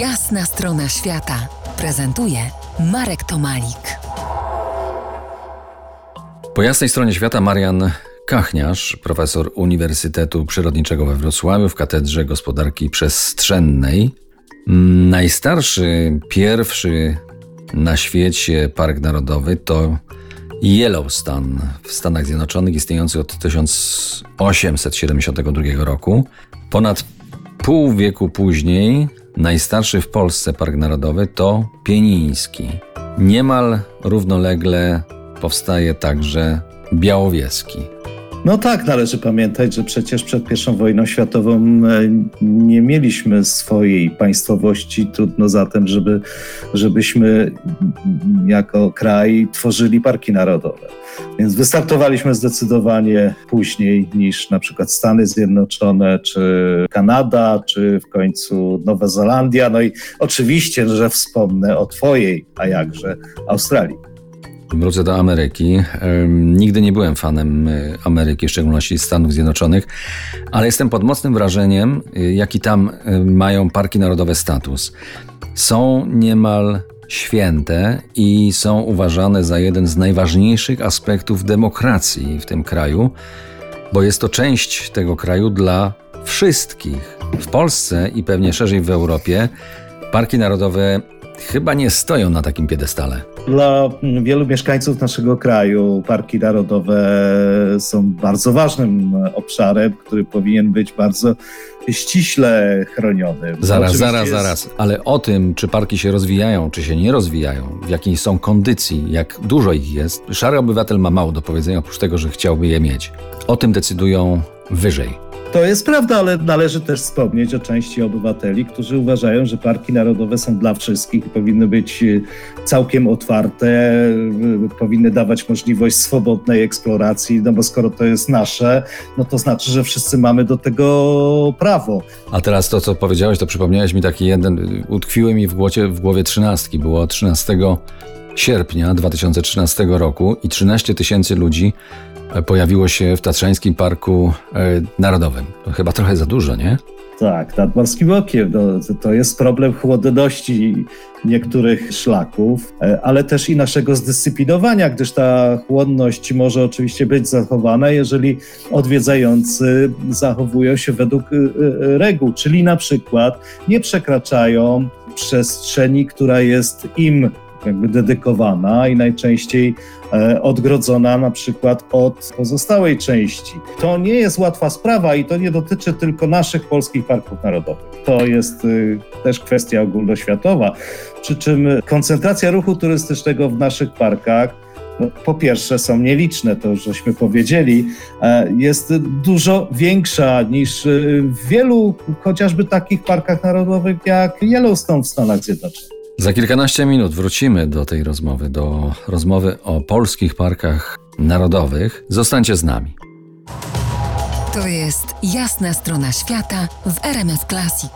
Jasna strona świata prezentuje Marek Tomalik. Po jasnej stronie świata Marian Kachniarz, profesor Uniwersytetu Przyrodniczego we Wrocławiu w Katedrze Gospodarki Przestrzennej. Najstarszy, pierwszy na świecie park narodowy to Yellowstone w Stanach Zjednoczonych, istniejący od 1872 roku. Ponad pół wieku później najstarszy w Polsce park narodowy to Pieniński. Niemal równolegle powstaje także Białowieski. No tak, należy pamiętać, że przecież przed I wojną światową e, nie mieliśmy swojej państwowości. Trudno zatem, żeby, żebyśmy jako kraj tworzyli parki narodowe. Więc wystartowaliśmy zdecydowanie później niż na przykład Stany Zjednoczone, czy Kanada, czy w końcu Nowa Zelandia. No i oczywiście, że wspomnę o Twojej, a jakże Australii. Wrócę do Ameryki. Nigdy nie byłem fanem e, Ameryki, w szczególności Stanów Zjednoczonych, ale jestem pod mocnym wrażeniem, e, jaki tam e, mają parki narodowe status. Są niemal święte i są uważane za jeden z najważniejszych aspektów demokracji w tym kraju, bo jest to część tego kraju dla wszystkich. W Polsce i pewnie szerzej w Europie parki narodowe chyba nie stoją na takim piedestale. Dla wielu mieszkańców naszego kraju parki narodowe są bardzo ważnym obszarem, który powinien być bardzo ściśle chroniony. Zaraz, zaraz, jest... zaraz. Ale o tym, czy parki się rozwijają, czy się nie rozwijają, w jakiej są kondycji, jak dużo ich jest, szary obywatel ma mało do powiedzenia, oprócz tego, że chciałby je mieć. O tym decydują wyżej. To jest prawda, ale należy też wspomnieć o części obywateli, którzy uważają, że parki narodowe są dla wszystkich i powinny być e, całkiem otwarte, e, powinny dawać możliwość swobodnej eksploracji, no bo skoro to jest nasze, no to znaczy, że wszyscy mamy do tego prawo. A teraz to, co powiedziałeś, to przypomniałeś mi taki jeden, utkwiły mi w w głowie trzynastki, było 13 sierpnia 2013 roku i 13 tysięcy ludzi pojawiło się w Tatrzańskim Parku e, Narodowym. To chyba trochę za dużo, nie? Tak, nad Morskim Okiem. No, to jest problem chłodności niektórych szlaków, e, ale też i naszego zdyscyplinowania, gdyż ta chłodność może oczywiście być zachowana, jeżeli odwiedzający zachowują się według e, reguł, czyli na przykład nie przekraczają przestrzeni, która jest im jakby dedykowana i najczęściej e, odgrodzona na przykład od pozostałej części. To nie jest łatwa sprawa i to nie dotyczy tylko naszych polskich parków narodowych. To jest y, też kwestia ogólnoświatowa. Przy czym koncentracja ruchu turystycznego w naszych parkach no, po pierwsze są nieliczne, to już żeśmy powiedzieli, e, jest dużo większa niż w wielu chociażby takich parkach narodowych jak Yellowstone w Stanach Zjednoczonych. Za kilkanaście minut wrócimy do tej rozmowy, do rozmowy o polskich parkach narodowych. Zostańcie z nami. To jest jasna strona świata w RMS Classic.